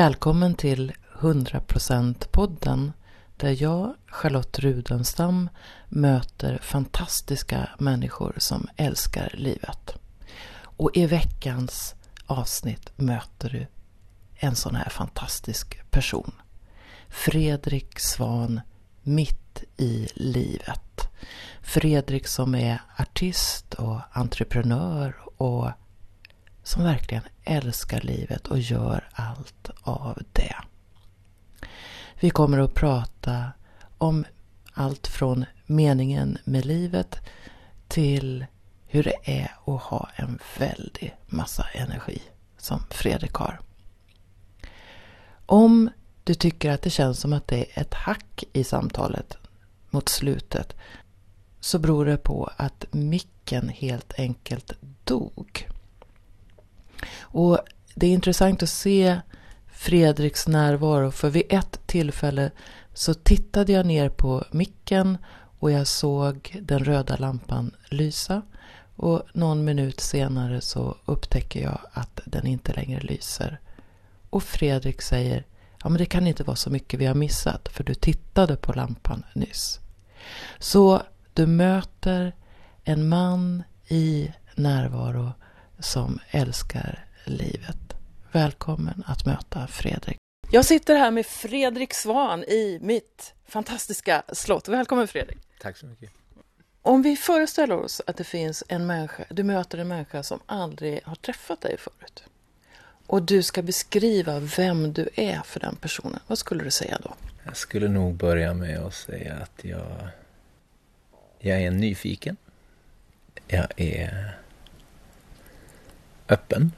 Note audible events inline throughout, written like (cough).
Välkommen till 100%-podden där jag, Charlotte Rudenstam, möter fantastiska människor som älskar livet. Och i veckans avsnitt möter du en sån här fantastisk person. Fredrik Svan, mitt i livet. Fredrik som är artist och entreprenör och som verkligen älskar livet och gör allt av det. Vi kommer att prata om allt från meningen med livet till hur det är att ha en väldig massa energi som Fredrik har. Om du tycker att det känns som att det är ett hack i samtalet mot slutet så beror det på att micken helt enkelt dog. Och det är intressant att se Fredriks närvaro för vid ett tillfälle så tittade jag ner på micken och jag såg den röda lampan lysa och någon minut senare så upptäcker jag att den inte längre lyser. Och Fredrik säger Ja men det kan inte vara så mycket vi har missat för du tittade på lampan nyss. Så du möter en man i närvaro som älskar livet. Välkommen att möta Fredrik. Jag sitter här med Fredrik Svan i mitt fantastiska slott. Välkommen Fredrik. Tack så mycket. Om vi föreställer oss att det finns en människa, du möter en människa som aldrig har träffat dig förut. Och du ska beskriva vem du är för den personen. Vad skulle du säga då? Jag skulle nog börja med att säga att jag, jag är nyfiken. Jag är öppen.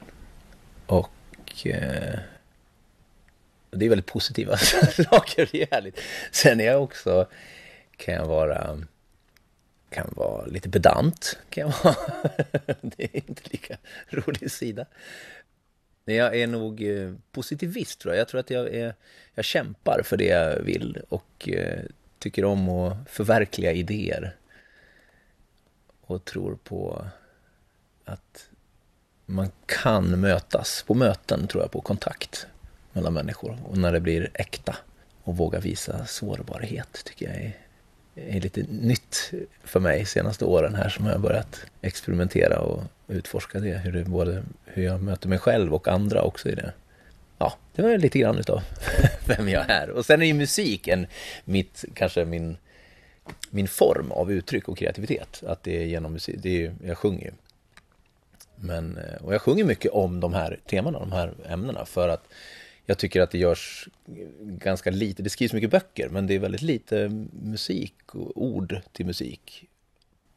Och eh, det är väldigt positiva (laughs) alltså, saker. Det är härligt. Sen är jag också, kan jag vara, kan vara lite pedant. Kan jag vara. (laughs) det är inte lika rolig sida. Jag är nog eh, positivist tror jag. Jag tror att jag, är, jag kämpar för det jag vill och eh, tycker om att förverkliga idéer. Och tror på att man kan mötas på möten, tror jag, på kontakt mellan människor. Och när det blir äkta och våga visa sårbarhet tycker jag är, är lite nytt för mig senaste åren här som jag har börjat experimentera och utforska det. Hur, det både, hur jag möter mig själv och andra också i det. Ja, det var lite grann utav (laughs) vem jag är. Och sen är ju musiken mitt, kanske min, min form av uttryck och kreativitet. Att det är genom musik, det är, jag sjunger ju. Men, eh, och jag sjunger mycket om de här temana, de här ämnena för att jag tycker att det görs ganska lite, det skrivs mycket böcker men det är väldigt lite musik och ord till musik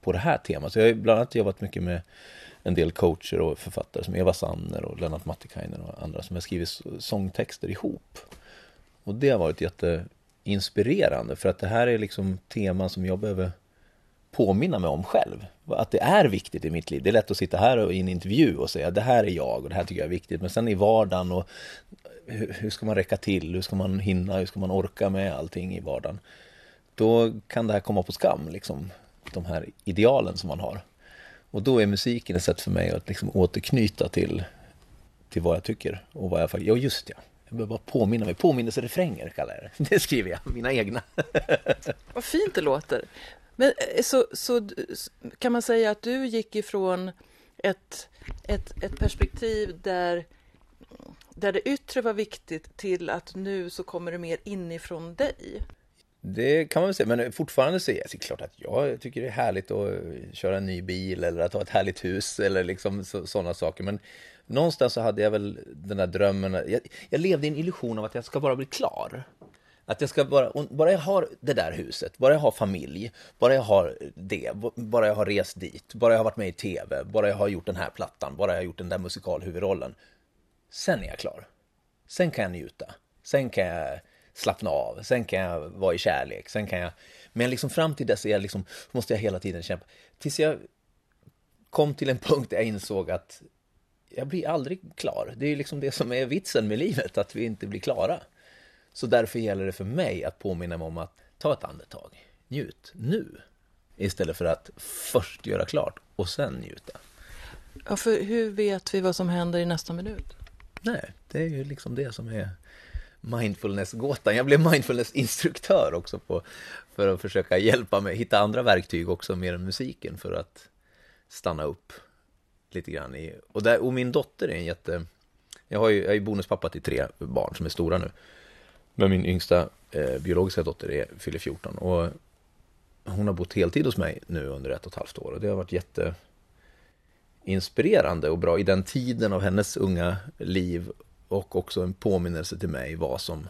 på det här temat. Så jag har bland annat jobbat mycket med en del coacher och författare som Eva Sanner och Lennart Mattikainen och andra som har skrivit sångtexter ihop. Och det har varit jätteinspirerande för att det här är liksom teman som jag behöver påminna mig om själv. Att det är viktigt i mitt liv. Det är lätt att sitta här i en intervju och säga det här är jag och det här tycker jag är viktigt. Men sen i vardagen och hur ska man räcka till? Hur ska man hinna? Hur ska man orka med allting i vardagen? Då kan det här komma på skam, liksom, de här idealen som man har. Och då är musiken ett sätt för mig att liksom återknyta till, till vad jag tycker och vad jag faktiskt... Ja, just ja. Jag behöver bara påminna mig. Påminnelserefränger kallar jag det. (laughs) Det skriver jag, mina egna. (laughs) Vad fint det låter. Men eh, så, så kan man säga att du gick ifrån ett, ett, ett perspektiv där, där det yttre var viktigt till att nu så kommer det mer inifrån dig? Det kan man väl säga, men fortfarande så är det klart att jag tycker det är härligt att eh, köra en ny bil eller att ha ett härligt hus eller liksom sådana saker. Men någonstans så hade jag väl den där drömmen, jag, jag levde i en illusion av att jag ska bara bli klar. Att jag ska bara, bara jag har det där huset, bara jag har familj, bara jag har det, bara jag har rest dit, bara jag har varit med i tv, bara jag har gjort den här plattan, bara jag har gjort den där musikalhuvudrollen. Sen är jag klar. Sen kan jag njuta. Sen kan jag slappna av. Sen kan jag vara i kärlek. Sen kan jag... Men liksom fram till dess är jag liksom, måste jag hela tiden kämpa. Tills jag kom till en (laughs) punkt där jag insåg att jag blir aldrig klar. Det är liksom det som är vitsen med livet, att vi inte blir klara. Så därför gäller det för mig att påminna mig om att ta ett andetag, njut nu. Istället för att först göra klart och sen njuta. Ja, för hur vet vi vad som händer i nästa minut? Nej, det är ju liksom det som är mindfulness-gåtan. Jag blev mindfulness-instruktör också på, för att försöka hjälpa mig hitta andra verktyg också mer än musiken för att stanna upp lite grann i. Och, där, och min dotter är en jätte... Jag, har ju, jag är bonuspappa till tre barn som är stora nu. Men min yngsta eh, biologiska dotter är, fyller 14 och hon har bott heltid hos mig nu under ett och ett halvt år och det har varit jätte inspirerande och bra i den tiden av hennes unga liv och också en påminnelse till mig vad som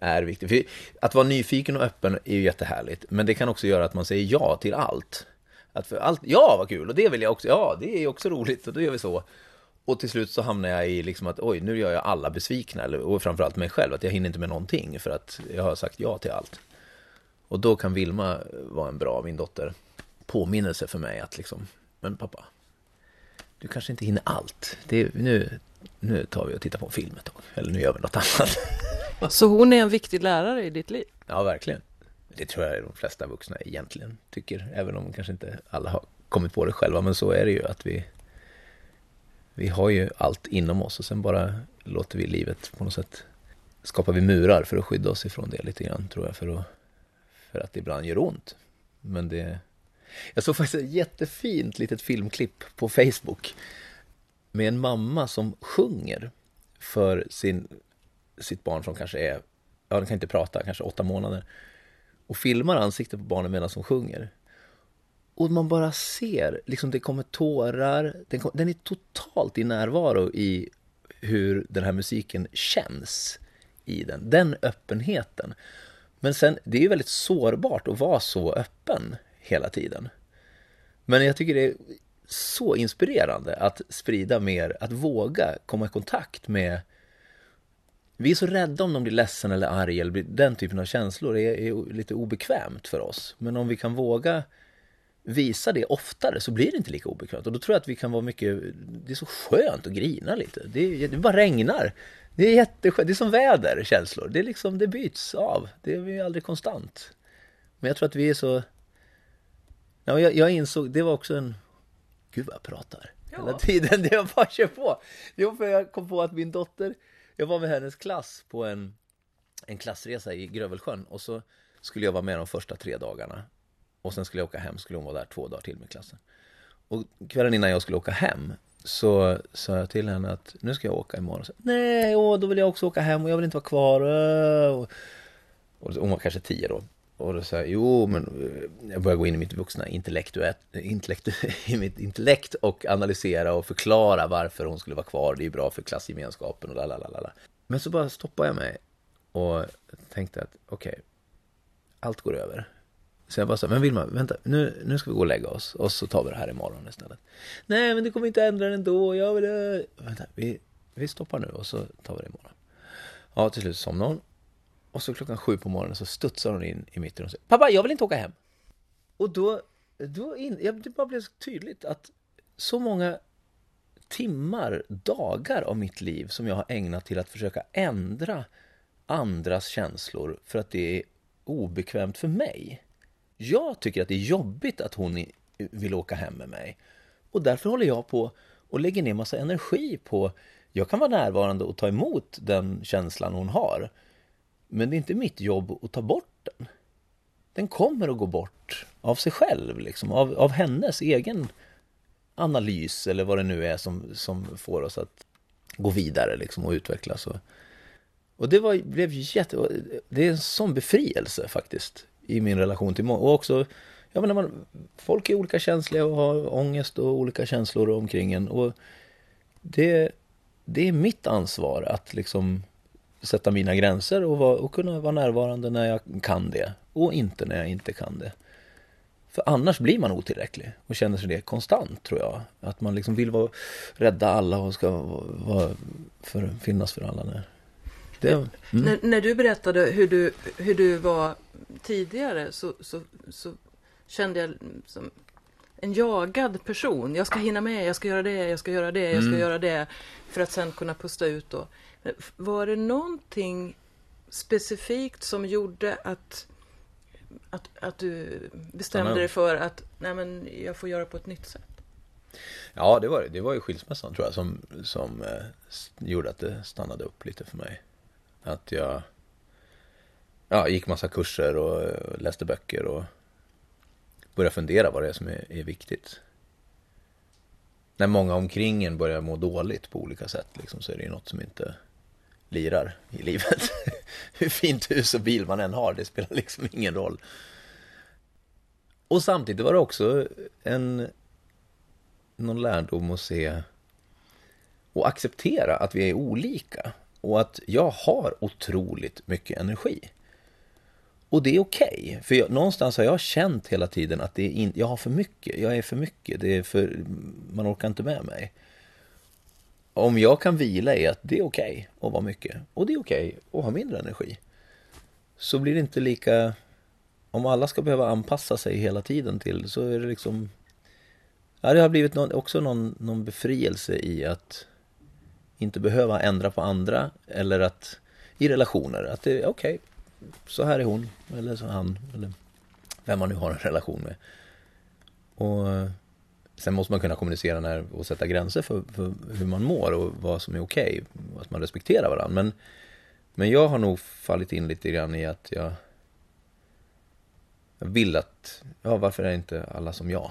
är viktigt. För att vara nyfiken och öppen är ju jättehärligt, men det kan också göra att man säger ja till allt. Att för allt, ja vad kul, och det vill jag också, ja det är också roligt, och då gör vi så. Och till slut så hamnar jag i liksom att oj, nu gör jag alla besvikna, och framförallt mig själv, att jag hinner inte med någonting för att jag har sagt ja till allt. Och då kan Vilma vara en bra, min dotter, påminnelse för mig att liksom, men pappa, du kanske inte hinner allt. Det, nu, nu tar vi och tittar på en film ett tag, eller nu gör vi något annat. (laughs) Så hon är en viktig lärare i ditt liv? Ja, verkligen. Det tror jag de flesta vuxna egentligen tycker, även om kanske inte alla har kommit på det själva, men så är det ju att vi vi har ju allt inom oss och sen bara låter vi livet på något sätt skapar vi murar för att skydda oss ifrån det lite grann tror jag för att, för att det ibland gör ont. Men det... Jag såg faktiskt ett jättefint litet filmklipp på Facebook med en mamma som sjunger för sin, sitt barn som kanske är, ja den kan inte prata, kanske åtta månader och filmar ansiktet på barnet medan hon sjunger. Och man bara ser, liksom det kommer tårar, den, kom, den är totalt i närvaro i hur den här musiken känns i den, den öppenheten. Men sen, det är ju väldigt sårbart att vara så öppen hela tiden. Men jag tycker det är så inspirerande att sprida mer, att våga komma i kontakt med vi är så rädda om de blir ledsen eller arg eller den typen av känslor är, är lite obekvämt för oss. Men om vi kan våga visa det oftare så blir det inte lika obekvämt. Och då tror jag att vi kan vara mycket, det är så skönt att grina lite. Det, det bara regnar. Det är jätteskönt, det är som väder, känslor. Det är liksom, det byts av. Det är ju aldrig konstant. Men jag tror att vi är så... Ja, jag, jag insåg, det var också en... Gud vad jag pratar. Ja. Hela tiden, det (laughs) jag bara kör på. Jo, för jag kom på att min dotter, jag var med hennes klass på en, en klassresa i Grövelsjön och så skulle jag vara med de första tre dagarna. Och sen skulle jag åka hem, skulle hon vara där två dagar till med klassen. Och kvällen innan jag skulle åka hem så sa jag till henne att nu ska jag åka imorgon. Så, Nej, åh, då vill jag också åka hem och jag vill inte vara kvar. Och, och hon var kanske tio då. Och då sa jag, jo men eh, jag började gå in i mitt vuxna intellekt, intellekt, (laughs) i mitt intellekt och analysera och förklara varför hon skulle vara kvar. Det är bra för klassgemenskapen och lalalala. Men så bara stoppade jag mig och tänkte att okej, okay, allt går över. Så jag bara sa, men Vilma, vänta, nu, nu ska vi gå och lägga oss och så tar vi det här imorgon istället. Nej, men det kommer inte ändra den ändå. Jag vill... Eh. Vänta, vi, vi stoppar nu och så tar vi det imorgon. Ja, till slut somnar hon. Och så klockan sju på morgonen så studsar hon in i mitt rum och säger, pappa, jag vill inte åka hem. Och då, då in, ja, det bara blev så tydligt att så många timmar, dagar av mitt liv som jag har ägnat till att försöka ändra andras känslor för att det är obekvämt för mig. Jag tycker att det är jobbigt att hon vill åka hem med mig. Och därför håller jag på och lägger ner massa energi på... Jag kan vara närvarande och ta emot den känslan hon har. Men det är inte mitt jobb att ta bort den. Den kommer att gå bort av sig själv, liksom, av, av hennes egen analys eller vad det nu är som, som får oss att gå vidare liksom, och utvecklas. Och, och det var, blev jätte... Det är en sån befrielse faktiskt i min relation till många. Och också, jag menar, man, folk är olika känsliga och har ångest och olika känslor omkring en. Och det, det är mitt ansvar att liksom sätta mina gränser och, vara, och kunna vara närvarande när jag kan det och inte när jag inte kan det. För annars blir man otillräcklig och känner sig det konstant tror jag. Att man liksom vill vara, rädda alla och ska vara för, finnas för alla. När, det, mm. när, när, du berättade hur du, hur du var tidigare så, så, så kände jag som en jagad person. Jag ska hinna med, jag ska göra det, jag ska göra det, jag ska mm. göra det. För att sen kunna pusta ut då. Var det någonting specifikt som gjorde att, att, att du bestämde dig för att nej men, jag får göra på ett nytt sätt? Ja, det var, det var ju skilsmässan tror jag som, som eh, gjorde att det stannade upp lite för mig. Att jag ja, gick massa kurser och eh, läste böcker och började fundera vad det är som är, är viktigt. När många omkring en börjar må dåligt på olika sätt liksom, så är det ju något som inte lirar i livet. (laughs) Hur fint hus och bil man än har, det spelar liksom ingen roll. Och samtidigt var det också en någon lärdom att se och acceptera att vi är olika och att jag har otroligt mycket energi. Och det är okej, okay, för jag, någonstans har jag känt hela tiden att det är in, jag har för mycket, jag är för mycket, det är för, man orkar inte med mig. Om jag kan vila i att det är okej okay att vara mycket och det är okej okay att ha mindre energi. Så blir det inte lika, om alla ska behöva anpassa sig hela tiden till så är det liksom Ja, det har blivit någon, också någon, någon befrielse i att inte behöva ändra på andra eller att i relationer, att det är okej, okay, så här är hon eller så han eller vem man nu har en relation med. Och eh, sen måste man kunna kommunicera när, och sätta gränser för, för hur man mår och vad som är okej, okay, att man respekterar varandra. Men, men jag har nog fallit in lite grann i att jag jag vill att, ja varför är inte alla som jag?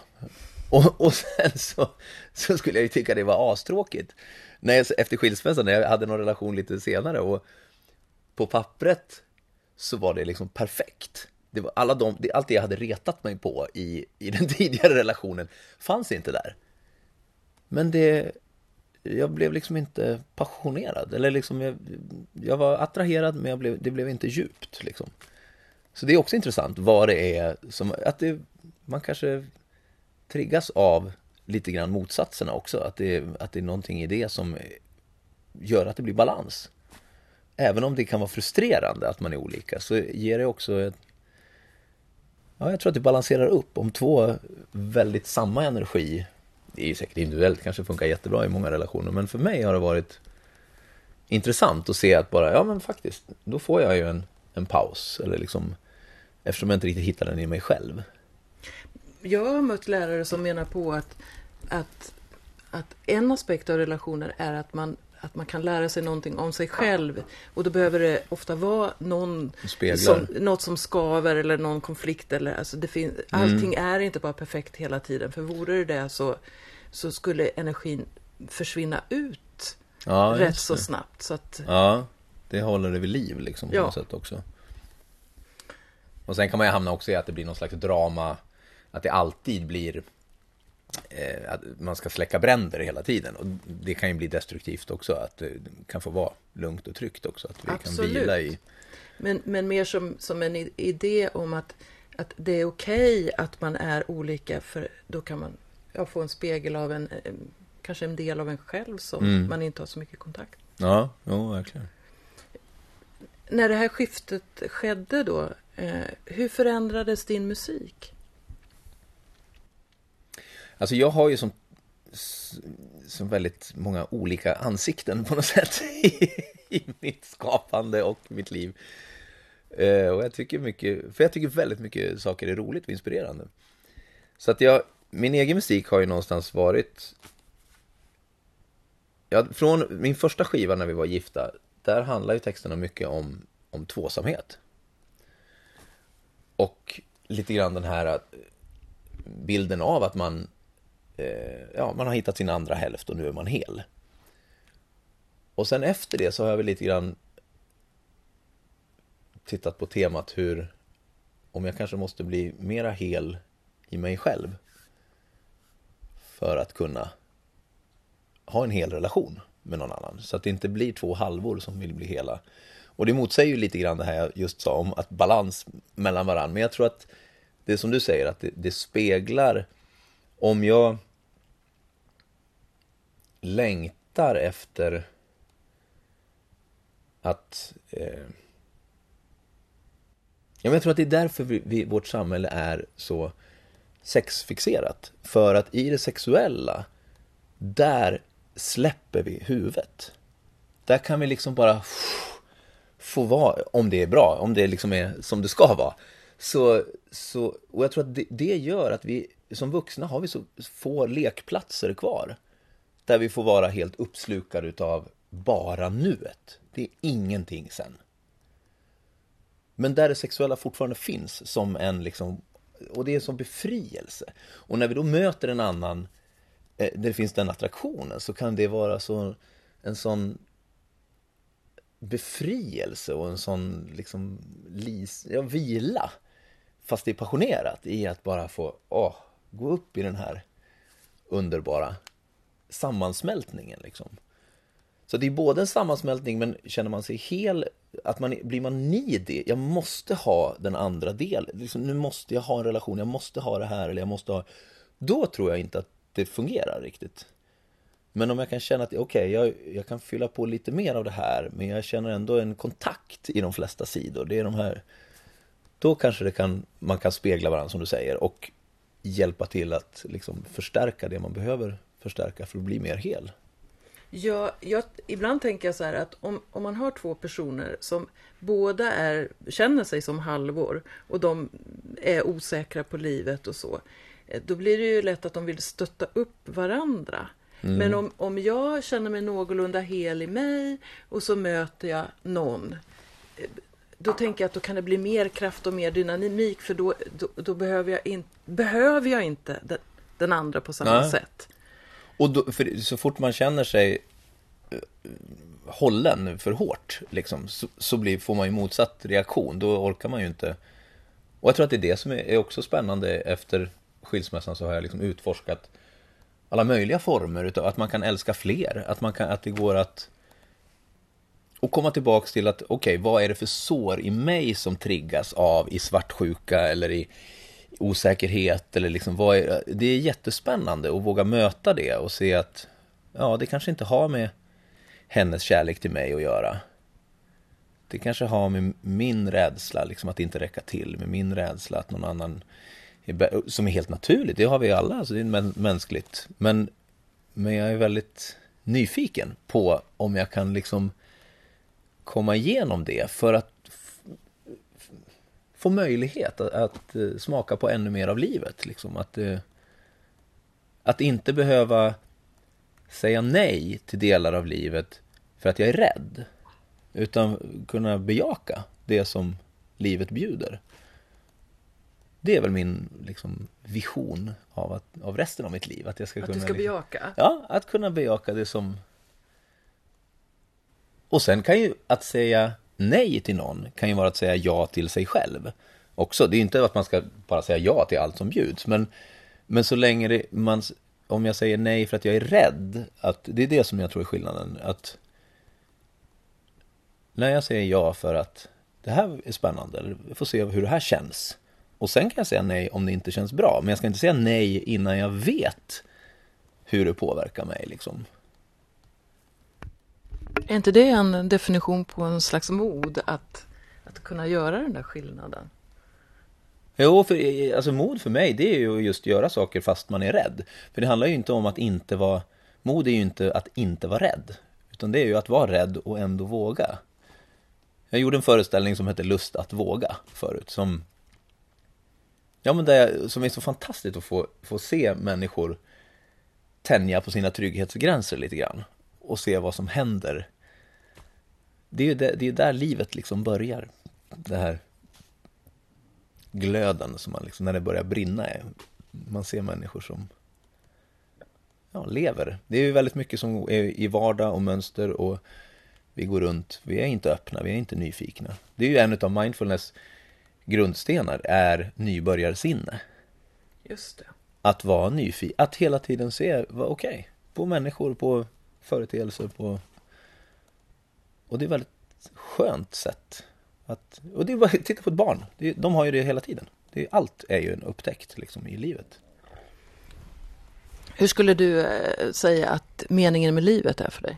Och, och sen så, så skulle jag ju tycka det var astråkigt. När jag, efter skilsmässan, när jag hade någon relation lite senare och på pappret så var det liksom perfekt. Det var alla de, det, allt det jag hade retat mig på i, i den (laughs) tidigare relationen fanns inte där. Men det, jag blev liksom inte passionerad. Eller liksom, jag, jag var attraherad men jag blev, det blev inte djupt. Liksom. Så det är också intressant vad det är som, att det, man kanske triggas av lite grann motsatserna också. Att det, att det är någonting i det som gör att det blir balans. Även om det kan vara frustrerande att man är olika så ger det också ett, Ja, jag tror att det balanserar upp om två väldigt samma energi Det är ju säkert individuellt, kanske funkar jättebra i många relationer men för mig har det varit intressant att se att bara, ja men faktiskt, då får jag ju en, en paus eller liksom Eftersom jag inte riktigt hittar den i mig själv jag har mött lärare som menar på att, att, att en aspekt av relationer är att man att man kan lära sig någonting om sig själv. Och då behöver det ofta vara någon som, något som skaver eller någon konflikt. Eller, alltså det fin- mm. Allting är inte bara perfekt hela tiden. För vore det det så, så skulle energin försvinna ut ja, rätt så snabbt. Så att, ja, det håller det vid liv liksom på ja. något sätt också. Och sen kan man ju hamna också i att det blir någon slags drama att det alltid blir att man ska släcka bränder hela tiden. Och det kan ju bli destruktivt också, att det kan få vara lugnt och tryggt också. Att vi Absolut. kan vila i... Men, men mer som, som en idé om att, att det är okej okay att man är olika, för då kan man ja, få en spegel av en, eh, kanske en del av en själv som mm. man inte har så mycket kontakt Ja, jo, verkligen. När det här skiftet skedde då, eh, hur förändrades din musik? Alltså jag har ju som, som väldigt många olika ansikten på något sätt (laughs) i, i mitt skapande och mitt liv. Eh, och jag tycker mycket, för jag tycker väldigt mycket saker är roligt och inspirerande. Så att jag, min egen musik har ju någonstans varit Ja, från min första skiva när vi var gifta, där handlar ju texterna mycket om, om tvåsamhet. Och lite grann den här eh, bilden av att man Eh, ja, man har hittat sin andra hälft och nu är man hel. Och sen efter det så har jag väl lite grann tittat på temat hur, om jag kanske måste bli mera hel i mig själv för att kunna ha en hel relation med någon annan. Så att det inte blir två halvor som vill bli hela. Och det motsäger ju lite grann det här jag just sa om att balans mellan varandra. Men jag tror att det är som du säger, att det, det speglar om jag längtar efter att eh, jag tror att det är därför vi, vi, vårt samhälle är så sexfixerat. För att i det sexuella, där släpper vi huvudet. Där kan vi liksom bara få vara, om det är bra, om det liksom är som det ska vara. Så, så, och jag tror att det, det gör att vi som vuxna har vi så få lekplatser kvar. Där vi får vara helt uppslukade utav bara nuet. Det är ingenting sen. Men där det sexuella fortfarande finns som en liksom, och det är som befrielse. Och när vi då möter en annan, eh, där det finns den attraktionen, så kan det vara så, en sån befrielse och en sån liksom lis, ja, vila. Fast det är passionerat i att bara få åh, gå upp i den här underbara sammansmältningen. Liksom. Så det är både en sammansmältning men känner man sig hel, att man, blir man needy, jag måste ha den andra delen, liksom, nu måste jag ha en relation, jag måste ha det här eller jag måste ha, då tror jag inte att det fungerar riktigt. Men om jag kan känna att okej, okay, jag, jag kan fylla på lite mer av det här men jag känner ändå en kontakt i de flesta sidor, det är de här då kanske det kan, man kan spegla varandra som du säger och hjälpa till att liksom förstärka det man behöver förstärka för att bli mer hel. Ja, jag, ibland tänker jag så här att om, om man har två personer som båda är, känner sig som halvor och de är osäkra på livet och så, eh, då blir det ju lätt att de vill stötta upp varandra. Mm. Men om, om jag känner mig någorlunda hel i mig och så möter jag någon eh, då tänker jag att då kan det bli mer kraft och mer dynamik för då, då, då behöver, jag in, behöver jag inte den, den andra på samma Nej. sätt. Och då, för så fort man känner sig eh, hållen för hårt, liksom, så, så blir, får man ju motsatt reaktion. Då orkar man ju inte. Och jag tror att det är det som är, är också spännande efter skilsmässan så har jag liksom utforskat alla möjliga former utav att man kan älska fler, att, man kan, att det går att och komma tillbaks till att, okej, okay, vad är det för sår i mig som triggas av i svartsjuka eller i osäkerhet eller liksom vad är, det är jättespännande att våga möta det och se att ja, det kanske inte har med hennes kärlek till mig att göra. Det kanske har med min rädsla, liksom att inte räcka till, med min rädsla att någon annan är, som är helt naturligt, det har vi alla, alltså det är mänskligt. Men, men jag är väldigt nyfiken på om jag kan liksom komma igenom det för att få möjlighet att, att, eh, smaka på ännu mer av livet. Liksom. Att, eh, att inte behöva säga nej till delar av livet för att jag är rädd. Utan kunna bejaka det som livet bjuder. Det är väl min liksom, vision av, att, av resten av mitt liv. Att, jag ska att kunna, du ska liksom, bejaka? Ja, att kunna bejaka det som... Och sen kan ju att säga nej till någon kan ju vara att säga ja till sig själv också. Det är inte att man ska bara säga ja till allt som bjuds, men, men så länge det, man, om jag säger nej för att jag är rädd, att det är det som jag tror är skillnaden. Att när jag säger ja för att det här är spännande, eller jag får se hur det här känns. Och sen kan jag säga nej om det inte känns bra, men jag ska inte säga nej innan jag vet hur det påverkar mig. Liksom. Är inte det en definition på en slags mod att, att kunna göra den där skillnaden? Jo, för, alltså mod för mig det är ju just göra saker fast man är rädd. För det handlar ju inte om att inte vara, mod är ju inte att inte vara rädd. Utan det är ju att vara rädd och ändå våga. Jag gjorde en föreställning som hette Lust att våga förut. Som, ja, men det, som är så fantastiskt att få, få se människor tänja på sina trygghetsgränser lite grann och se vad som händer. Det är ju det, det är där livet liksom börjar. Det här glöden som man liksom, när det börjar brinna är. Man ser människor som ja, lever. Det är ju väldigt mycket som är i vardag och mönster och vi går runt, vi är inte öppna, vi är inte nyfikna. Det är ju en av mindfulness grundstenar, är nybörjarsinne. Just det. Att vara nyfiken, att hela tiden se, okej, okay, på människor, på företeelser på... Och det är ett väldigt skönt sätt. Att, och det är bara titta på ett barn. de har ju det hela tiden. Det, allt är ju en upptäckt liksom, i livet. Hur skulle du eh, säga att meningen med livet är för dig?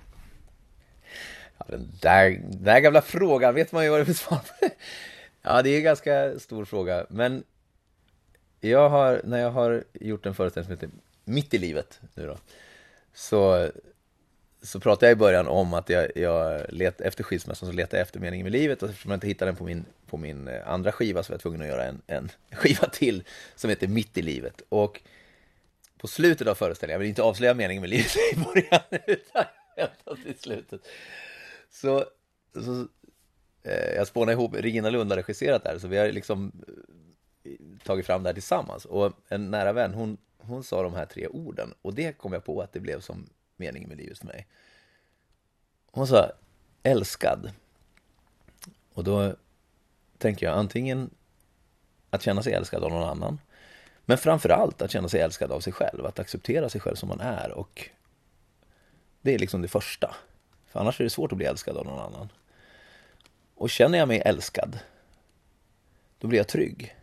Ja, den där, den där gamla frågan vet man ju vad det är för svar Ja, det är en ganska stor fråga. Men jag har, när jag har gjort en föreställning som heter Mitt i livet nu då, så så pratade jag i början om att jag, jag let, efter skilsmässan så letade jag efter meningen med livet och eftersom jag inte hittade den på min, på min eh, andra skiva så var jag tvungen att göra en, en (laughs) skiva till som heter Mitt i livet. Och på slutet av föreställningen, jag vill inte avslöja meningen med livet i början, (laughs) utan vänta till slutet. Så, så eh, jag spånade ihop, Regina Lund har regisserat det här, så vi har liksom eh, tagit fram det här tillsammans. Och en nära vän, hon, hon sa de här tre orden, och det kom jag på att det blev som meningen med livet för mig. Hon sa älskad. Och då tänker jag antingen att känna sig älskad av någon annan, men framför allt att känna sig älskad av sig själv, att acceptera sig själv som man är och det är liksom det första. För annars är det svårt att bli älskad av någon annan. Och känner jag mig älskad, då blir jag trygg.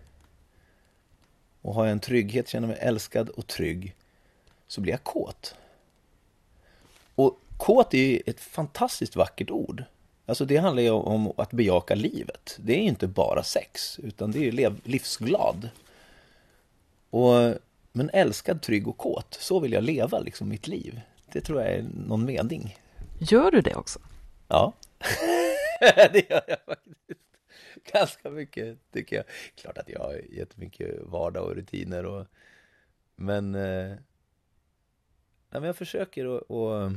Och har jag en trygghet, känner mig älskad och trygg, så blir jag kåt. Och kåt är ju ett fantastiskt vackert ord. Alltså det handlar ju om att bejaka livet. Det är inte bara sex, utan det är ju livsglad. Och, men älskad, trygg och kåt, så vill jag leva liksom mitt liv. Det tror jag är någon mening. Gör du det också? Ja, (laughs) det gör jag faktiskt. Ganska mycket tycker jag. Klart att jag har jättemycket vardag och rutiner och men, eh, men jag försöker att... och eh,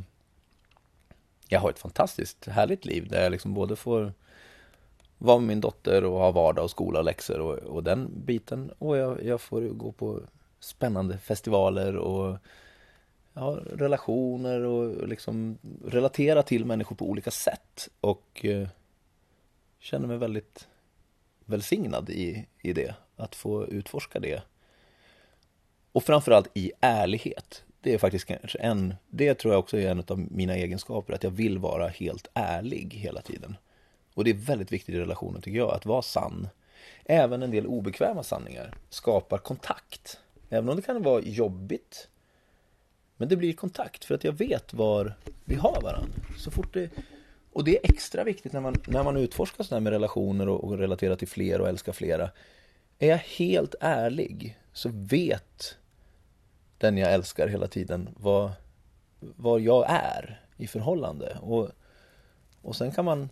jag har ett fantastiskt härligt liv där jag liksom både får vara med min dotter och ha vardag och skola och läxor och, och den biten. Och jag, jag får gå på spännande festivaler och ja, relationer och liksom relatera till människor på olika sätt. Och eh, känner mig väldigt välsignad i, i det, att få utforska det. Och framförallt i ärlighet. Det är faktiskt kanske en, det tror jag också är en av mina egenskaper, att jag vill vara helt ärlig hela tiden. Och det är väldigt viktigt i relationen tycker jag, att vara sann. Även en del obekväma sanningar skapar kontakt. Även om det kan vara jobbigt. Men det blir kontakt för att jag vet var vi har varandra. Så fort det... Och det är extra viktigt när man, när man utforskar sådär med relationer och, och relaterar till fler och älskar flera. Är jag helt ärlig så vet den jag älskar hela tiden vad, vad jag är i förhållande. Och, och sen kan man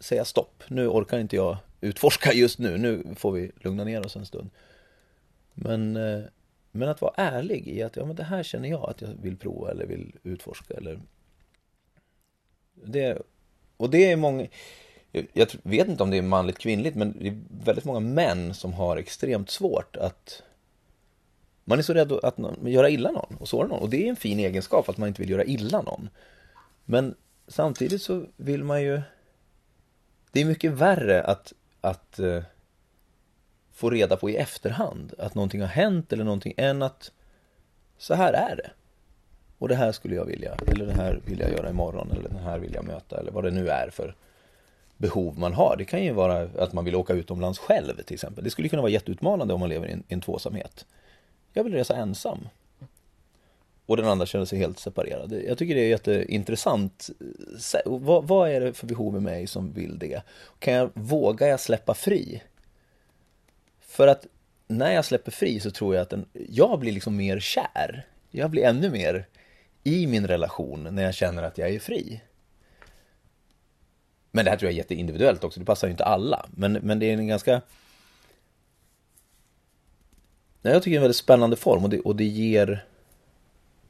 säga stopp. Nu orkar inte jag utforska just nu. Nu får vi lugna ner oss en stund. Men, eh, men att vara ärlig i att ja, men det här känner jag att jag vill prova eller vill utforska. Eller... Det, och det är många... Jag vet inte om det är manligt kvinnligt men det är väldigt många män som har extremt svårt att man är så rädd att göra illa någon och såra någon. Och det är en fin egenskap att man inte vill göra illa någon. Men samtidigt så vill man ju det är mycket värre att, att uh, få reda på i efterhand att någonting har hänt eller någonting än att så här är det. Och det här skulle jag vilja, eller det här vill jag göra imorgon, eller det här vill jag möta, eller vad det nu är för behov man har. Det kan ju vara att man vill åka utomlands själv till exempel. Det skulle kunna vara jätteutmanande om man lever i en, i en tvåsamhet. Jag vill resa ensam och den andra känner sig helt separerad. Jag tycker det är jätteintressant. Vad, vad är det för behov i mig som vill det? Kan jag, vågar jag släppa fri? För att när jag släpper fri så tror jag att den, jag blir liksom mer kär. Jag blir ännu mer i min relation när jag känner att jag är fri. Men det här tror jag är jätteindividuellt också, det passar ju inte alla. Men, men det är en ganska... Jag tycker det är en väldigt spännande form och det, och det ger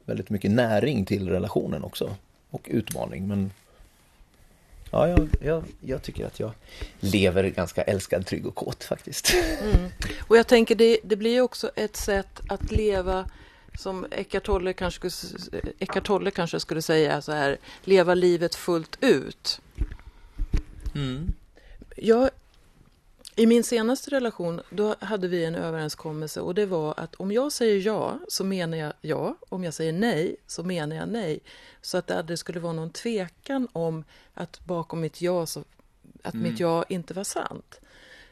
väldigt mycket näring till relationen också. Och utmaning. Men ja, jag, jag, jag tycker att jag lever ganska älskad, trygg och kåt faktiskt. Mm. Och jag tänker det, det blir också ett sätt att leva som Eckart Tolle kanske, Eckart Tolle kanske skulle säga så här, leva livet fullt ut. Mm. Jag i min senaste relation, då hade vi en överenskommelse och det var att om jag säger ja så menar jag ja, om jag säger nej så menar jag nej. Så att det aldrig skulle vara någon tvekan om att bakom mitt ja, så, att mm. mitt ja inte var sant.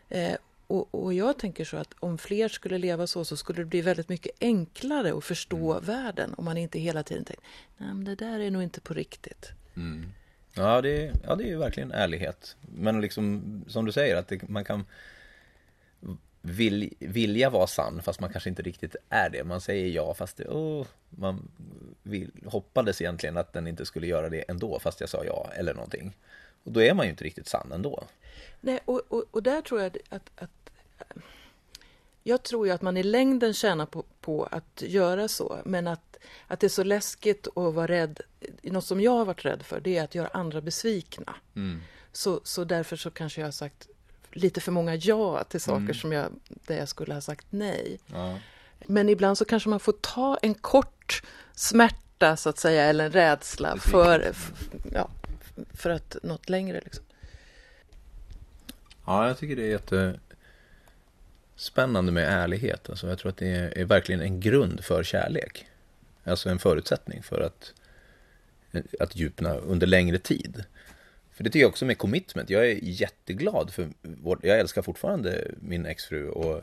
Eh, och, och, jag tänker så att om fler skulle leva så, så skulle det bli väldigt mycket enklare att förstå mm. världen om man inte hela tiden tänker, nej men det där är nog inte på riktigt. Mm. Ja det, är, ja, det är ju verkligen ärlighet. Men liksom, som du säger, att det, man kan vill, vilja vara sann fast man kanske inte riktigt är det. Man säger ja fast det, oh, man vill, hoppades egentligen att den inte skulle göra det ändå fast jag sa ja eller någonting. Och då är man ju inte riktigt sann ändå. Nej, och, och, och där tror jag att, att Jag tror ju att man i längden tjänar på, på att göra så, men att, att det är så läskigt att vara rädd. Något som jag har varit rädd för, det är att göra andra besvikna. Mm. Så, så därför så kanske jag har sagt lite för många ja till saker Mm. som jag, där jag skulle ha sagt nej. Ja. Men ibland så kanske man får ta en kort smärta så att säga, eller en rädsla för, ja, för att något längre. Liksom. Ja, jag tycker det är jättespännande med ärlighet. Alltså, jag tror att det är verkligen en grund för kärlek. Alltså en förutsättning för att, att djupna under längre tid. För det tycker jag också med commitment. Jag är jätteglad för vår, jag älskar fortfarande min exfru och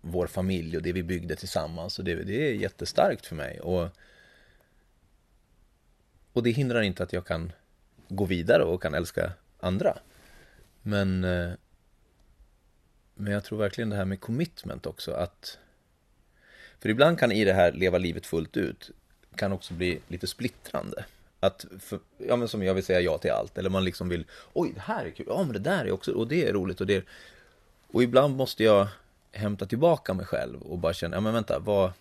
vår familj och det vi byggde tillsammans. Och det, det är jättestarkt för mig. Och, och det hindrar inte att jag kan gå vidare och kan älska andra. Men, eh, men jag tror verkligen det här med commitment också att för ibland kan i det här leva livet fullt ut kan också bli lite splittrande. Att, för, ja men som jag vill säga ja till allt, eller man liksom vill Oj, det här är kul, ja men det där är också, och det är roligt och det är, Och ibland måste jag hämta tillbaka mig själv och bara känna, ja men vänta, vad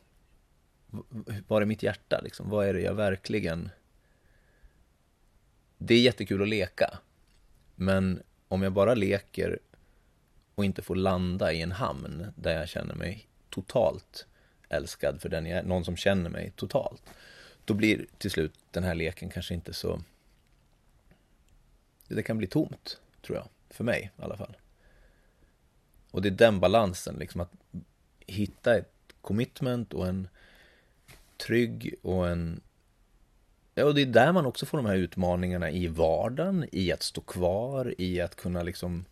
Var är mitt hjärta liksom? Vad är det jag verkligen Det är jättekul att leka Men om jag bara leker och inte får landa i en hamn där jag känner mig totalt älskad för den jag är, någon som känner mig totalt. Då blir till slut den här leken kanske inte så... Det kan bli tomt, tror jag. För mig i alla fall. Och det är den balansen, liksom att hitta ett commitment och en trygg och en Ja, och det är där man också får de här utmaningarna i vardagen, i att stå kvar, i att kunna liksom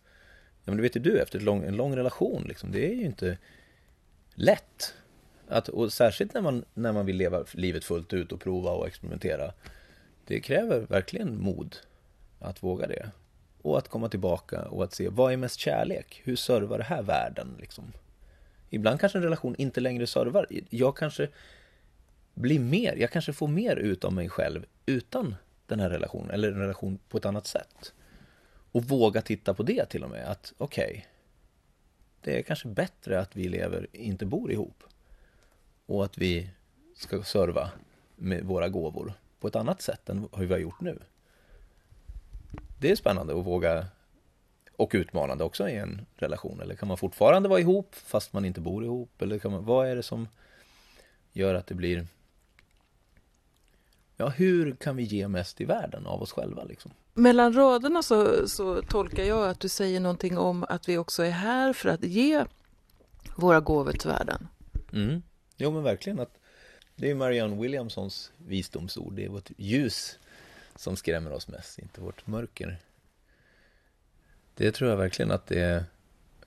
Ja men det vet ju du, efter ett lång, en lång relation liksom, det är ju inte lätt. Att, och särskilt när man, när man vill leva livet fullt ut och prova och experimentera. Det kräver verkligen mod att våga det. Och att komma tillbaka och att se, vad är mest kärlek? Hur servar det här världen? Liksom? Ibland kanske en relation inte längre servar. Jag kanske blir mer, jag kanske får mer ut av mig själv utan den här relationen, eller en relation på ett annat sätt. Och våga titta på det till och med, att okej, okay, det är kanske bättre att vi lever, inte bor ihop. Och att vi ska serva med våra gåvor på ett annat sätt än hur vi har gjort nu. Det är spännande att våga och utmanande också i en relation. Eller kan man fortfarande vara ihop fast man inte bor ihop? Eller kan man, vad är det som gör att det blir Ja, hur kan vi ge mest i världen av oss själva liksom? Mellan raderna så, så tolkar jag att du säger någonting om att vi också är här för att ge våra gåvor till världen. Mm. Jo men verkligen att det är Marianne Williamsons visdomsord. Det är vårt ljus som skrämmer oss mest, inte vårt mörker. Det tror jag verkligen att det är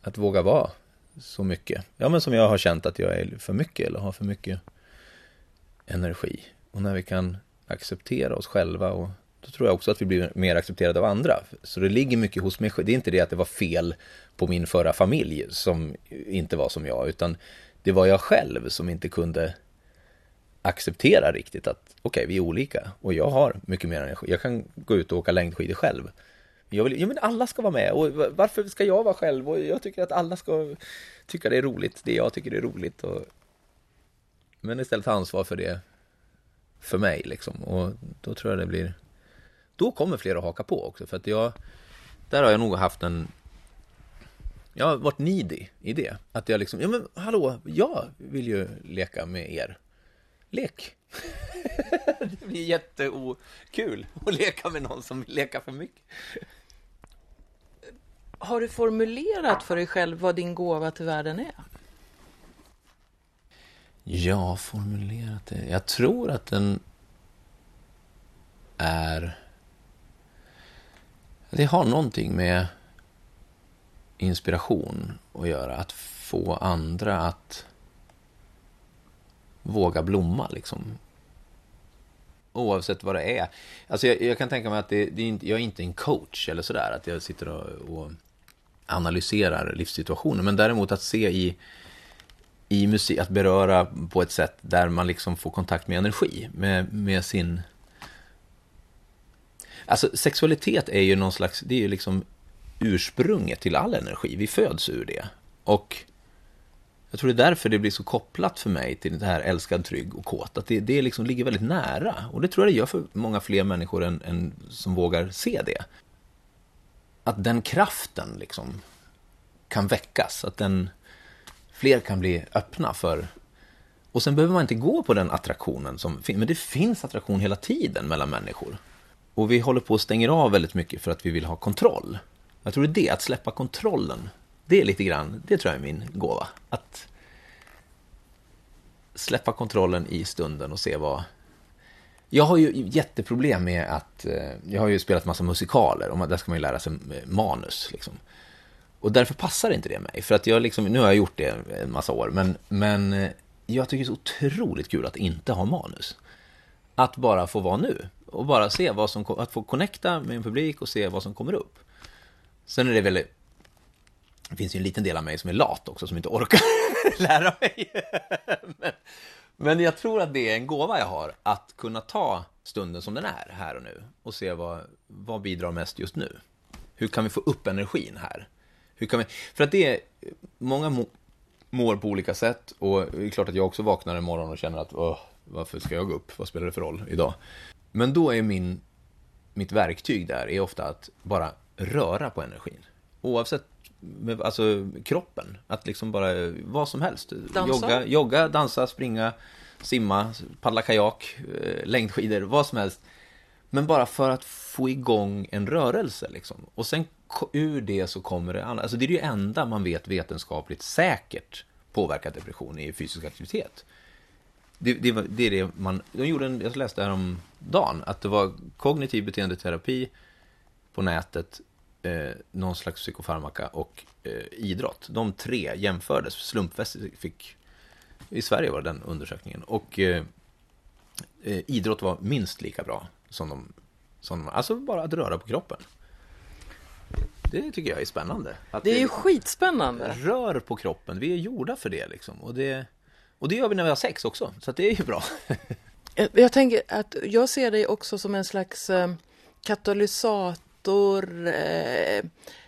att våga vara så mycket. Ja men som jag har känt att jag är för mycket eller har för mycket energi. Och när vi kan acceptera oss själva och då tror jag också att vi blir mer accepterade av andra. Så det ligger mycket hos mig själv. Det är inte det att det var fel på min förra familj som inte var som jag, utan det var jag själv som inte kunde acceptera riktigt att okej, okay, vi är olika och jag har mycket mer energi. Jag kan gå ut och åka längdskidor själv. Jag vill, ja, men alla ska vara med och varför ska jag vara själv? Och jag tycker att alla ska tycka det är roligt, det jag tycker är roligt. Och... Men istället ta ansvar för det för mig liksom. Och då tror jag det blir då kommer fler att haka på också för att jag där har jag nog haft en jag har varit needy i det att jag liksom, ja men hallå, jag vill ju leka med er lek (laughs) det blir jättekul att leka med någon som vill leka för mycket Har du formulerat för dig själv vad din gåva till världen är? Ja, formulerat det. Jag tror att den är... Det har någonting med inspiration att göra. Att få andra att våga blomma, liksom. Oavsett vad det är. Alltså jag, jag kan tänka mig att det, det är inte, jag är inte en coach eller sådär. Att jag sitter och, och analyserar livssituationer, Men däremot att se i i musik, att beröra på ett sätt där man liksom får kontakt med energi, med, med sin... Alltså sexualitet är ju någon slags, det är ju liksom ursprunget till all energi, vi föds ur det. Och Jag tror det är därför det blir så kopplat för mig till det här älskad, trygg och kåt. Att det, det liksom ligger väldigt nära. Och det tror jag det gör för många fler människor än, än som vågar se det. Att den kraften liksom kan väckas. Att den, fler kan bli öppna för... Och sen behöver man inte gå på den attraktionen som finns. Men det finns attraktion hela tiden mellan människor. Och vi håller på att stänger av väldigt mycket för att vi vill ha kontroll. Jag tror det är det, att släppa kontrollen det är lite grann, det tror jag är min gåva. Att släppa kontrollen i stunden och se vad... Jag har ju jätteproblem med att... Eh, jag har ju spelat massa musikaler och där ska man ju lära sig eh, manus. Liksom. Och därför passar inte det mig. För att jag liksom, nu har jag gjort det en massa år, men, men eh, jag tycker det är så otroligt kul att inte ha manus. Att bara få vara nu och bara se vad som... Att få connecta med en publik och se vad som kommer upp. Sen är det väldigt det finns ju en liten del av mig som är lat också, som inte orkar (laughs) lära mig. men, men jag tror att det är en gåva jag har, att kunna ta stunden som den är, här och nu, och se vad, vad bidrar mest just nu. Hur kan vi få upp energin här? Hur kan vi, för att det är, många mår på olika sätt, och det är klart att jag också vaknar en morgon och känner att, Åh, varför ska jag gå upp? Vad spelar det för roll idag? Men då är min, mitt verktyg där, är ofta att bara röra på energin. Oavsett med, alltså kroppen. Att liksom bara, vad som helst. Dansa. Jogga, jogga, dansa, springa, simma, paddla kajak, eh, längdskidor, vad som helst. Men bara för att få igång en rörelse liksom. Och sen ur det så kommer det annat. Alltså det är det enda man vet vetenskapligt säkert påverkar depression i fysisk aktivitet. Det, det, det, är det man, de gjorde en, jag läste här om dagen att det var kognitiv beteendeterapi på nätet eh, någon slags psykofarmaka och eh, idrott. De tre jämfördes slumpmässigt. Fick, I Sverige var det den undersökningen. Och eh, eh, idrott var minst lika bra som de, som de... Alltså bara att röra på kroppen. Det tycker jag är spännande. Att det är ju skitspännande. Rör på kroppen. Vi är gjorda för det liksom. Och det, och det gör vi när vi har sex också. Så det är ju bra. (laughs) jag tänker att jag ser dig också som en slags eh, katalysator dator. Eh,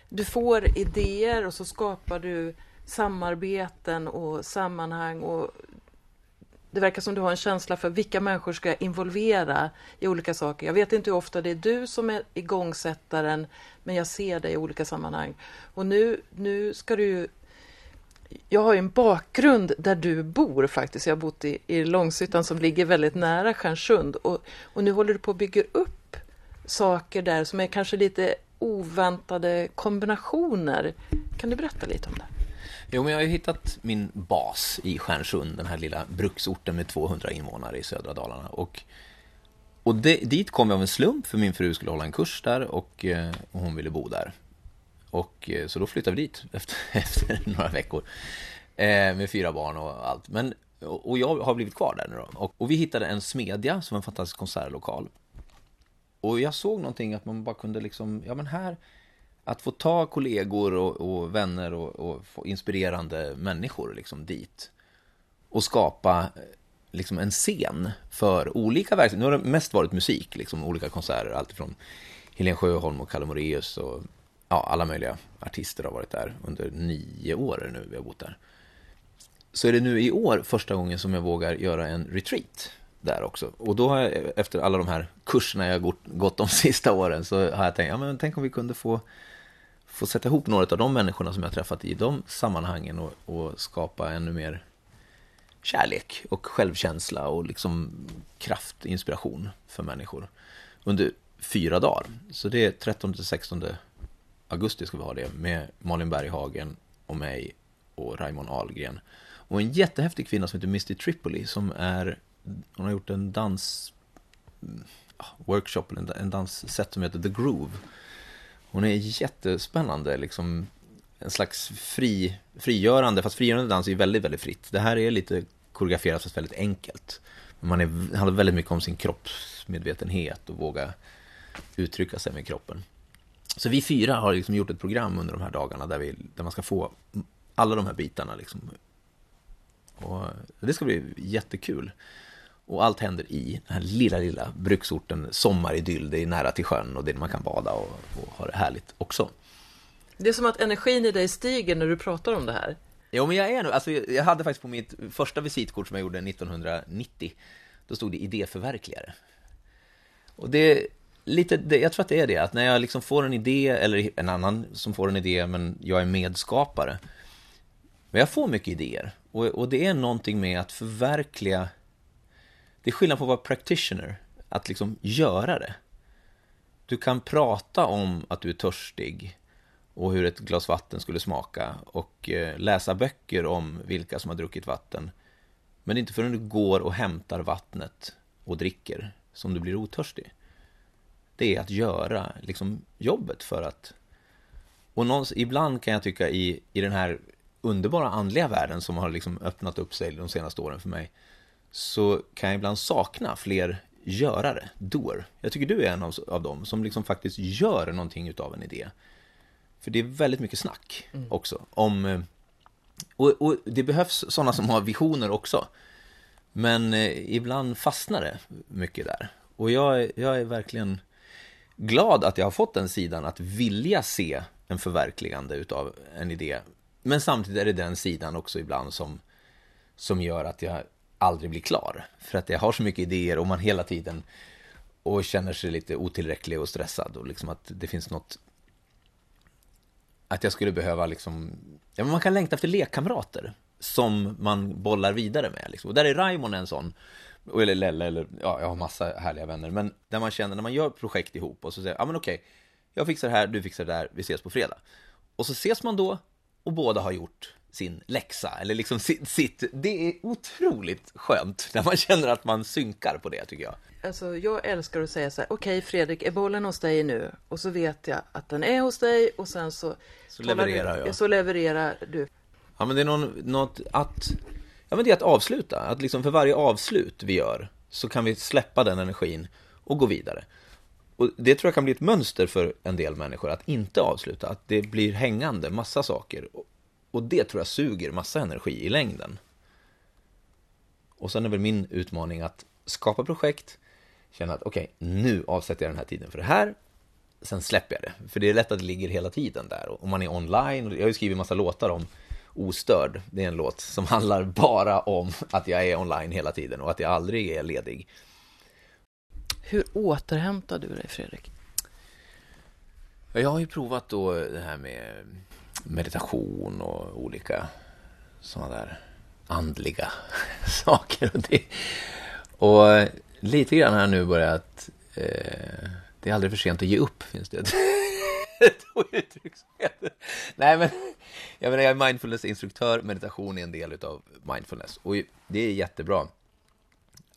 du får idéer och så skapar du samarbeten och sammanhang och det verkar som du har en känsla för vilka människor ska jag involvera i olika saker. Jag vet inte hur ofta det är du som är igångsättaren, men jag ser dig i olika sammanhang. Och nu, nu ska du jag har ju en bakgrund där du bor faktiskt. Jag har bott i, i Långshyttan som ligger väldigt nära Stjärnsund och, och nu håller du på att bygga upp saker där som är kanske lite oväntade kombinationer. Kan du berätta lite om det? Jo, men jag har ju hittat min bas i Stjärnsund, den här lilla bruksorten med 200 invånare i södra Dalarna. Och, och det, dit kom jag av en slump, för min fru skulle hålla en kurs där och, och hon ville bo där. Och eh, så då flyttade vi dit (laughs) efter, efter några veckor. Eh, med fyra barn och allt. Men, och jag har blivit kvar där nu då. Och, och vi hittade en smedja som var en fantastisk konsertlokal. Och jag såg någonting att man bara kunde liksom, ja men här, att få ta kollegor och, och vänner och, och, få inspirerande människor liksom dit. Och skapa eh, liksom en scen för olika verksamheter. Nu har det mest varit musik, liksom olika konserter, alltifrån Helene Sjöholm och Kalle Moraeus och ja, alla möjliga artister har varit där under nio år nu vi har bott där. Så är det nu i år första gången som jag vågar göra en retreat där också. Och då har jag, efter alla de här kurserna jag gått, gått de (laughs) sista åren, så har jag tänkt, ja men tänk om vi kunde få, få sätta ihop några av de människorna som jag träffat i de sammanhangen och, och skapa ännu mer kärlek och självkänsla och liksom kraft, inspiration för människor under fyra dagar. Så det är 13 16 augusti ska vi ha det med Malin Berghagen och mig och Raymond Ahlgren. Och en jättehäftig kvinna som heter Misty Tripoli som är hon har gjort en dans ah, workshop, en, dansset danssätt som heter The Groove. Hon är jättespännande, liksom en slags fri, frigörande, fast frigörande dans är väldigt, väldigt fritt. Det här är lite koreograferat fast väldigt enkelt. Man är, handlar väldigt mycket om sin kroppsmedvetenhet och våga uttrycka sig med kroppen. Så vi fyra har liksom gjort ett program under de här dagarna där, vi, där man ska få alla de här bitarna. Liksom. Och det ska bli jättekul. Och allt händer i den här lilla, lilla bruksorten Sommaridyll. Det är nära till sjön och det man kan bada och, och ha det härligt också. Det är som att energin i dig stiger när du pratar om det här. Jo, men jag är nog, alltså jag hade faktiskt på mitt första visitkort som jag gjorde 1990, då stod det idéförverkligare. Och det, lite, det, jag tror att det är det, att när jag liksom får en idé, eller en annan som får en idé, men jag är medskapare. Men jag får mycket idéer, och, och det är någonting med att förverkliga, det är skillnad på att vara practitioner, att liksom göra det. Du kan prata om att du är törstig, och hur ett glas vatten skulle smaka och eh, läsa böcker om vilka som har druckit vatten. Men det är inte förrän du går och hämtar vattnet och dricker som du blir otörstig. Det är att göra liksom, jobbet för att... Och någons, ibland kan jag tycka i, i den här underbara andliga världen som har liksom öppnat upp sig de senaste åren för mig så kan jag ibland sakna fler görare, doer. Jag tycker du är en av, av dem som liksom faktiskt gör någonting utav en idé. För det är väldigt mycket snack mm. också. Om, eh, och, och, det behövs sådana som har visioner också. Men eh, ibland fastnar det mycket där. Och jag, jag är verkligen glad att jag har fått den sidan att vilja se en förverkligande utav en idé. Men samtidigt är det den sidan också ibland som, som gör att jag aldrig blir klar. För att jag har så mycket idéer och man hela tiden och känner sig lite otillräcklig och stressad och liksom att det finns något att jag skulle behöva liksom, ja men man kan längta efter lekkamrater som man bollar vidare med. Liksom. Och där är Raimon en sån, eller Lelle, eller ja, jag har massa härliga vänner, men där man känner när man gör projekt ihop och så säger ja men okej, jag fixar det här, du fixar det där, vi ses på fredag. Och så ses man då och båda har gjort sin läxa, eller liksom sitt, sitt, det är otroligt skönt när man känner att man synkar på det tycker jag. Alltså jag älskar att säga så här, okej okay, Fredrik, är bollen hos dig nu? Och så vet jag att den är hos dig och sen så, så levererar jag. Så levererar du. Ja men det är någon, något att, ja men det är att avsluta, att liksom för varje avslut vi gör så kan vi släppa den energin och gå vidare. Och det tror jag kan bli ett mönster för en del människor, att inte avsluta, att det blir hängande massa saker. Och det tror jag suger massa energi i längden. Och sen är väl min utmaning att skapa projekt, känna att okej, okay, nu avsätter jag den här tiden för det här, sen släpper jag det. För det är lätt att det ligger hela tiden där. Och man är online, jag har ju skrivit massa låtar om Ostörd, det är en låt som (laughs) handlar bara om att jag är online hela tiden och att jag aldrig är ledig. Hur återhämtar du dig, Fredrik? Jag har ju provat då det här med meditation och olika sådana där andliga (laughs) saker. Och, det, och lite grann har jag nu börjat... Eh, det är aldrig för sent att ge upp, finns det ett (laughs) uttryck som heter. Nej, men (laughs) jag menar, jag är mindfulnessinstruktör, Meditation är en del av mindfulness. Och det är jättebra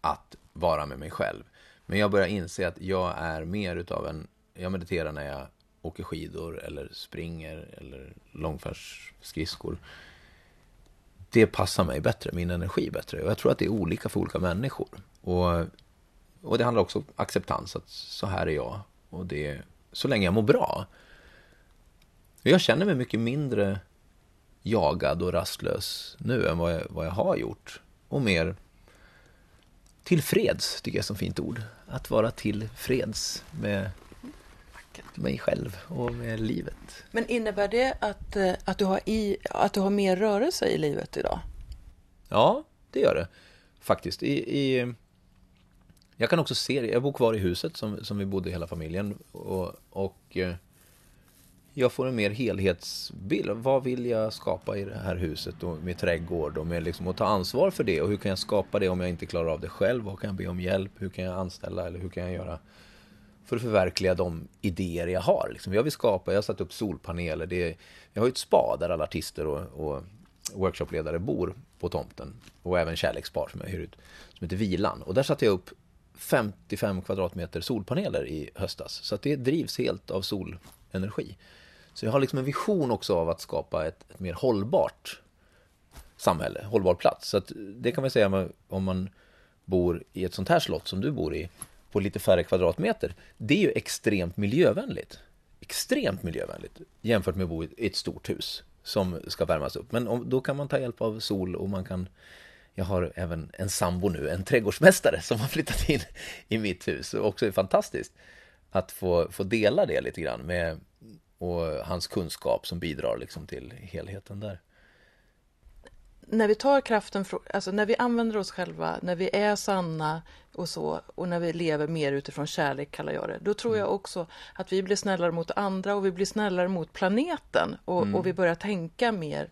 att vara med mig själv. Men jag börjar inse att jag är mer utav en... Jag mediterar när jag åker skidor eller springer eller långfärdsskridskor. Det passar mig bättre, min energi bättre. Och jag tror att det är olika för olika människor. Och, och det handlar också om acceptans, att så här är jag. Och det, så länge jag mår bra. Jag känner mig mycket mindre jagad och rastlös nu än vad jag, vad jag har gjort. Och mer tillfreds, tycker jag är ett så fint ord. Att vara tillfreds med mig själv och med livet. Men innebär det att, eh, att, du har i, att du har mer rörelse i livet idag? Ja, det gör det faktiskt. I, i, jag kan också se det. Jag bor kvar i huset som, som vi bodde hela familjen. Och, och eh, jag får en mer helhetsbild. Vad vill jag skapa i det här huset och med trädgård och med liksom att ta ansvar för det och hur kan jag skapa det om jag inte klarar av det själv? Vad kan jag be om hjälp? Hur kan jag anställa eller hur kan jag göra för att förverkliga de idéer jag har. Liksom. Jag vill skapa, jag har satt upp solpaneler. Det, jag har ju ett spa där alla artister och, och workshopledare bor på tomten. Och även kärlekspar som jag hyr ut, som heter Vilan. Och där satte jag upp 55 kvadratmeter solpaneler i höstas. Så att det drivs helt av solenergi. Så jag har liksom en vision också av att skapa ett, ett mer hållbart samhälle, hållbar plats. Så att det kan man säga om man bor i ett sånt här slott som du bor i på lite färre kvadratmeter, det är ju extremt miljövänligt. Extremt miljövänligt jämfört med att bo i ett stort hus som ska värmas upp. Men om, då kan man ta hjälp av sol och man kan jag har även en sambo nu, en trädgårdsmästare som har flyttat in i mitt hus och också är fantastiskt att få, få dela det lite grann med och hans kunskap som bidrar liksom till helheten där när vi tar kraften, alltså när vi använder oss själva, när vi är sanna och så, och när vi lever mer utifrån kärlek, kallar jag det, då tror jag mm. också att vi blir snällare mot andra och vi blir snällare mot planeten och, mm. och vi börjar tänka mer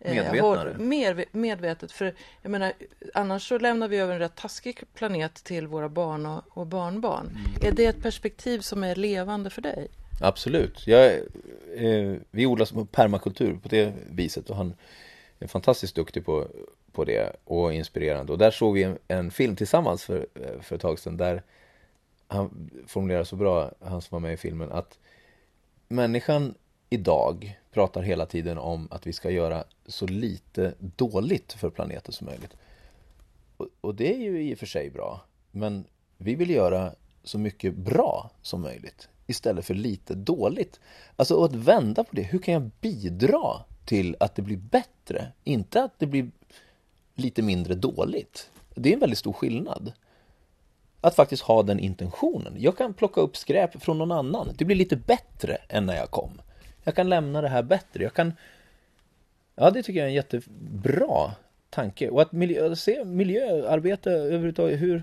eh, Medvetnare. mer medvetet. För jag menar, annars så lämnar vi över en rätt taskig planet till våra barn och, och barnbarn. Mm. Är det ett perspektiv som är levande för dig? Absolut. Jag, eh, vi odlar permakultur på det viset och han är fantastiskt duktig på, på det och inspirerande. Och där såg vi en, en film tillsammans för, för ett tag sedan där han formulerar så bra, han som var med i filmen, att människan idag pratar hela tiden om att vi ska göra så lite dåligt för planeten som möjligt. Och, och det är ju i och för sig bra, men vi vill göra så mycket bra som möjligt istället för lite dåligt. Alltså att vända på det, hur kan jag bidra till att det blir bättre? Inte att det blir lite mindre dåligt. Det är en väldigt stor skillnad. Att faktiskt ha den intentionen. Jag kan plocka upp skräp från någon annan. Det blir lite bättre än när jag kom. Jag kan lämna det här bättre. Jag kan... Ja, det tycker jag är en jättebra tanke. Och att miljö, se miljöarbete överhuvudtaget, hur...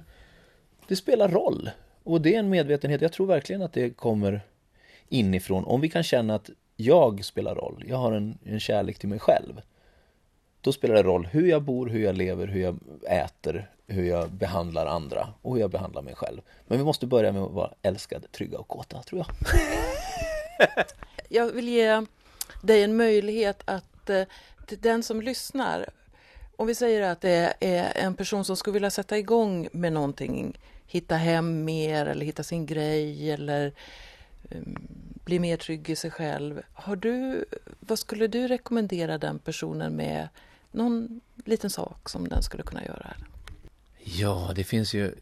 Det spelar roll. Och det är en medvetenhet. Jag tror verkligen att det kommer inifrån. Om vi kan känna att jag spelar roll. Jag har en, en kärlek till mig själv. Då spelar det roll hur jag bor, hur jag lever, hur jag äter, hur jag behandlar andra och hur jag behandlar mig själv. Men vi måste börja med att vara älskade, trygga och kåta, tror jag. (laughs) jag vill ge dig en möjlighet att eh, till den som lyssnar, om vi säger att det är en person som skulle vilja sätta igång med någonting, hitta hem mer eller hitta sin grej eller Eh, bli mer trygg i sig själv. Har du, vad skulle du rekommendera den personen med någon liten sak som den skulle kunna göra? Ja, det finns ju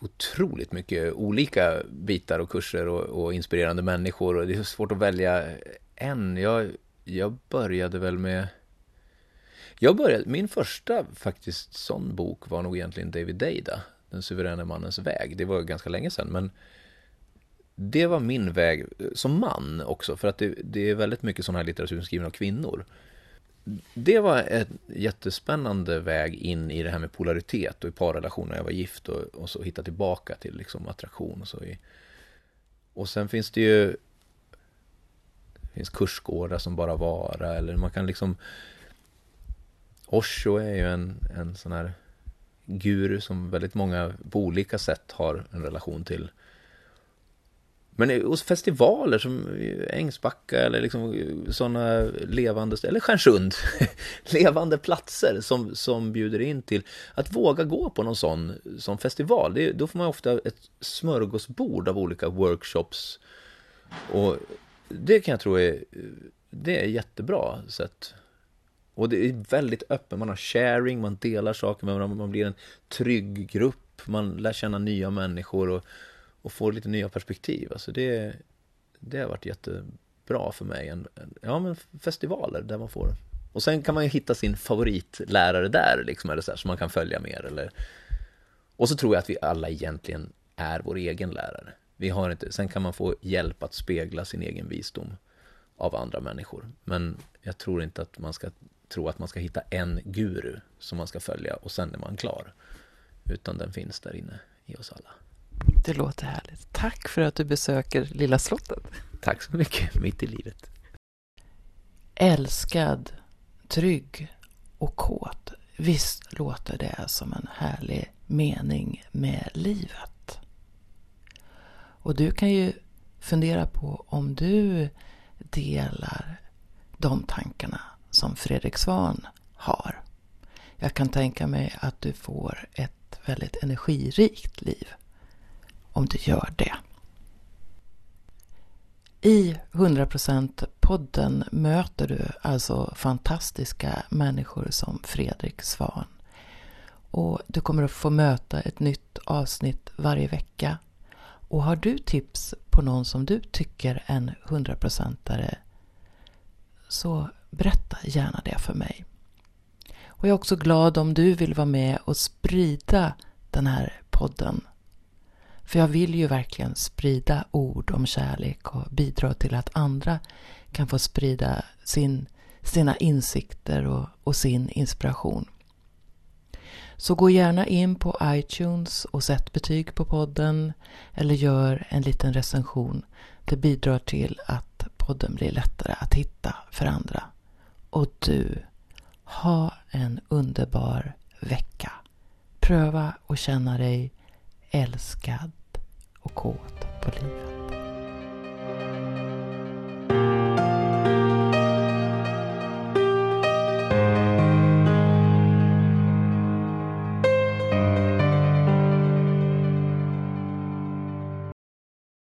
otroligt mycket olika bitar och kurser och, och, inspirerande människor och det är svårt att välja en. Jag, jag började väl med jag började, min första faktiskt sån bok var nog egentligen David Deida, Den suveräna mannens väg. Det var ganska länge sedan men det var min väg eh, som man också för att det, det är väldigt mycket sån här litteratur skriven av kvinnor det var en jättespännande väg in i det här med polaritet och i parrelationer när jag var gift och, och så hitta tillbaka till liksom attraktion och så. I, och sen finns det ju det finns kursgårdar som bara vara eller man kan liksom Osho är ju en, en sån här guru som väldigt många på olika sätt har en relation till. Men hos festivaler som Ängsbacka eller liksom eh, sådana levande, eller Stjärnsund, (laughs) levande platser som, som bjuder in till att våga gå på någon sån som festival. Det, då får man ofta ett smörgåsbord av olika workshops. Och det kan jag tro är, det är jättebra sätt. Och det är väldigt öppet, man har sharing, man delar saker med varandra, man blir en trygg grupp, man lär känna nya människor och och får lite nya perspektiv. Alltså det, det har varit jättebra för mig. En, en, ja, men festivaler där man får... Och sen kan man ju hitta sin favoritlärare där, liksom, eller så här, som man kan följa mer. Eller... Och så tror jag att vi alla egentligen är vår egen lärare. Vi har inte, sen kan man få hjälp att spegla sin egen visdom av andra människor. Men jag tror inte att man ska tro att man ska hitta en guru som man ska följa och sen är man klar. Utan den finns där inne i oss alla. Det låter härligt. Tack för att du besöker Lilla slottet. Tack så mycket, mitt i livet. Älskad, trygg och kåt. Visst låter det som en härlig mening med livet. Och du kan ju fundera på om du delar de tankarna som Fredrik Svan har. Jag kan tänka mig att du får ett väldigt energirikt liv om du gör det. I 100% podden möter du alltså fantastiska människor som Fredrik Svan. Och du kommer att få möta ett nytt avsnitt varje vecka. Och har du tips på någon som du tycker är en 100%are så berätta gärna det för mig. Och jag är också glad om du vill vara med och sprida den här podden för jag vill ju verkligen sprida ord om kärlek och bidra till att andra kan få sprida sin, sina insikter och, och sin inspiration. Så gå gärna in på iTunes och sätt betyg på podden eller gör en liten recension. Det bidrar till att podden blir lättare att hitta för andra. Och du, ha en underbar vecka. Pröva att känna dig älskad och kåt på livet.